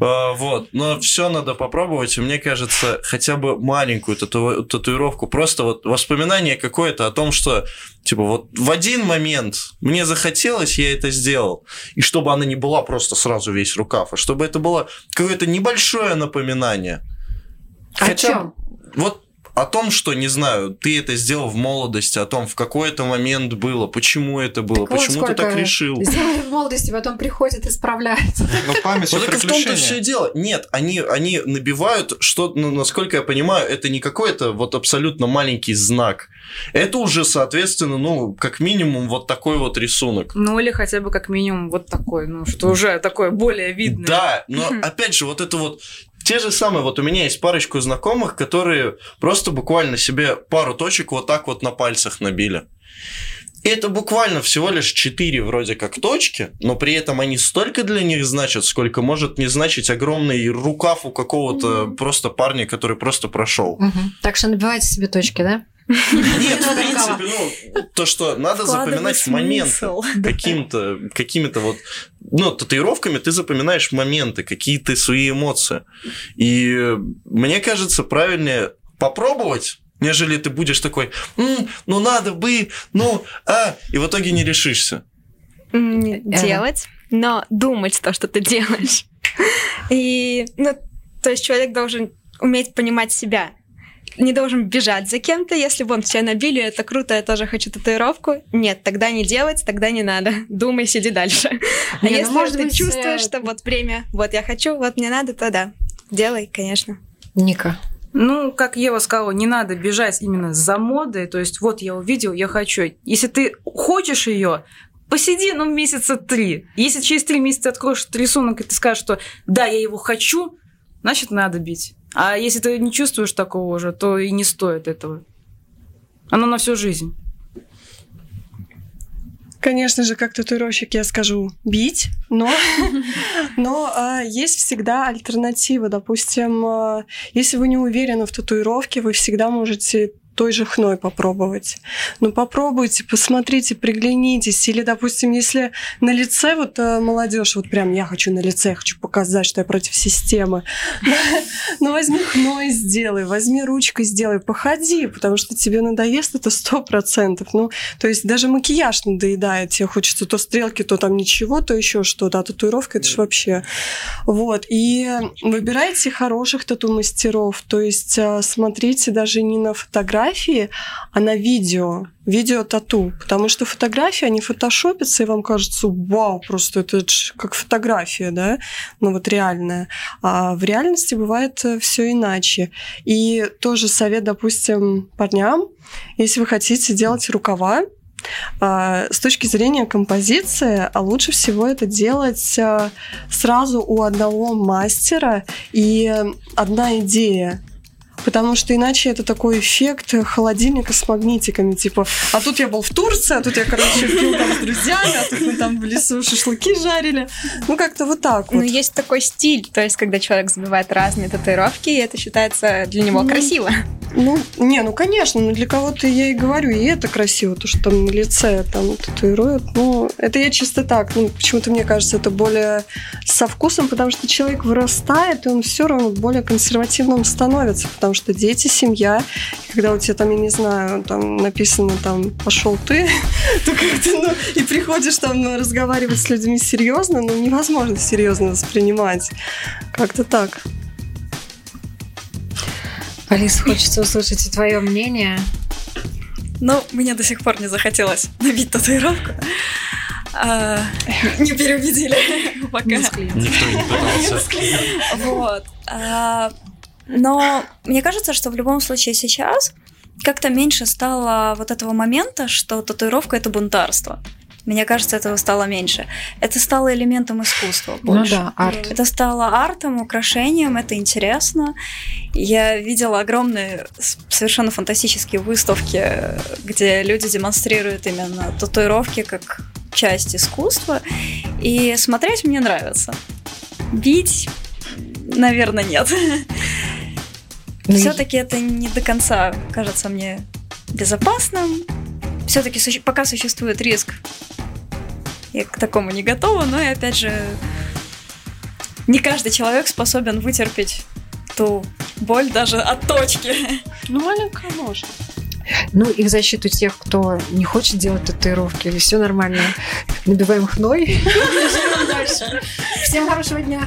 Speaker 6: А, вот, но все надо попробовать, и мне кажется, хотя бы маленькую тату- татуировку, просто вот воспоминание какое-то о том, что, типа, вот в один момент мне захотелось, я это сделал, и чтобы она не была просто сразу весь рукав, а чтобы это было какое-то небольшое напоминание.
Speaker 3: О чем?
Speaker 6: Вот о том, что, не знаю, ты это сделал в молодости, о том, в какой это момент было, почему это было,
Speaker 3: Так вот
Speaker 6: почему ты так решил.
Speaker 3: Сделали в молодости, потом приходит и справляется.
Speaker 10: Но память
Speaker 6: Вот в том-то все дело. Нет, они, они набивают, что, ну, насколько я понимаю, это не какой-то вот абсолютно маленький знак. Это уже, соответственно, ну, как минимум вот такой вот рисунок.
Speaker 8: Ну или хотя бы как минимум вот такой, ну что уже такое более видное.
Speaker 6: Да, но опять же, вот это вот те же самые, вот у меня есть парочку знакомых, которые просто буквально себе пару точек вот так вот на пальцах набили. И это буквально всего лишь четыре вроде как точки, но при этом они столько для них значат, сколько может не значить огромный рукав у какого-то просто парня, который просто прошел.
Speaker 3: Мгм. Так что набивайте себе точки, да?
Speaker 6: Нет, в принципе, ну, то, что надо запоминать момент
Speaker 12: смысл.
Speaker 6: каким-то, какими-то вот, ну, татуировками ты запоминаешь моменты, какие-то свои эмоции. И э, мне кажется, правильнее попробовать, нежели ты будешь такой, «М, ну надо бы, ну, а, и в итоге не решишься.
Speaker 3: Эра.
Speaker 5: делать, но думать то, что ты делаешь. И, ну, то есть человек должен уметь понимать себя. Не должен бежать за кем-то. Если вон все набили, это круто, я тоже хочу татуировку. Нет, тогда не делать, тогда не надо. Думай, сиди дальше. А
Speaker 3: Не, ну,
Speaker 5: если
Speaker 3: может
Speaker 5: ты
Speaker 3: быть,
Speaker 5: чувствуешь,
Speaker 3: э,
Speaker 5: что вот время, вот я хочу, вот мне надо, то да. Делай, конечно.
Speaker 3: Ника.
Speaker 8: Ну, как Ева сказала, не надо бежать именно за модой. То есть, вот я увидел, я хочу. Если ты хочешь ее, посиди, ну, месяца три. Если через три месяца откроешь рисунок, и ты скажешь, что да, я его хочу, значит, надо бить. А если ты не чувствуешь такого же, то и не стоит этого. Оно на всю жизнь.
Speaker 7: Конечно же, как татуировщик я скажу бить, но, но а, есть всегда альтернатива. Допустим, а, если вы не уверены в татуировке, вы всегда можете той же хной попробовать. Ну, попробуйте, посмотрите, приглянитесь. Или, допустим, если на лице вот э, молодежь, вот прям я хочу на лице, я хочу показать, что я против системы. Ну, возьми хной сделай, возьми ручкой сделай, походи, потому что тебе надоест это сто процентов. Ну, то есть даже макияж надоедает, тебе хочется то стрелки, то там ничего, то еще что-то, а татуировка это же вообще. Вот, и выбирайте хороших тату-мастеров, то есть э, смотрите даже не на фотографии, а на видео, видео-тату, потому что фотографии, они фотошопятся, и вам кажется, вау, просто это как фотография, да, ну вот реальная. А в реальности бывает все иначе. И тоже совет, допустим, парням, если вы хотите делать рукава, а, с точки зрения композиции, а лучше всего это делать а, сразу у одного мастера и одна идея. Потому что иначе это такой эффект холодильника с магнитиками. Типа, а тут я был в Турции, а тут я, короче, пил там с друзьями, а тут мы там в лесу шашлыки жарили. Ну, как-то вот так
Speaker 5: Ну,
Speaker 7: вот.
Speaker 5: есть такой стиль, то есть, когда человек забивает разные татуировки, и это считается для него
Speaker 7: Ну,
Speaker 5: красиво.
Speaker 7: Ну, не, ну, конечно, ну, для кого-то я и говорю, и это красиво, то, что там на лице там татуируют. Ну, это я чисто так. Ну, почему-то мне кажется, это более со вкусом, потому что человек вырастает, и он все равно более консервативным становится, потому что дети, семья, и когда у тебя там, я не знаю, там написано там «пошел ты», то как-то, ну, и приходишь там ну, разговаривать с людьми серьезно, ну, невозможно серьезно воспринимать. Как-то так.
Speaker 3: Алис, хочется услышать и твое мнение.
Speaker 12: Ну, мне до сих пор не захотелось набить татуировку. А, не переубедили пока.
Speaker 6: Никто не пытался.
Speaker 9: Вот. А, Но мне кажется, что в любом случае сейчас как-то меньше стало вот этого момента, что татуировка это бунтарство. Мне кажется, этого стало меньше. Это стало элементом искусства
Speaker 3: Ну
Speaker 9: больше.
Speaker 3: да, арт.
Speaker 9: Это стало артом, украшением, это интересно. Я видела огромные совершенно фантастические выставки, где люди демонстрируют именно татуировки как часть искусства. И смотреть мне нравится. Бить, наверное, нет.
Speaker 3: Ну и-
Speaker 9: Все-таки это не до конца кажется мне безопасным. Все-таки пока существует риск. Я к такому не готова, но и опять же, не каждый человек способен вытерпеть ту боль даже от точки.
Speaker 7: Ну, маленькая может.
Speaker 3: Ну и в защиту тех, кто не хочет делать татуировки, или все нормально, набиваем хной. и. Всем хорошего дня.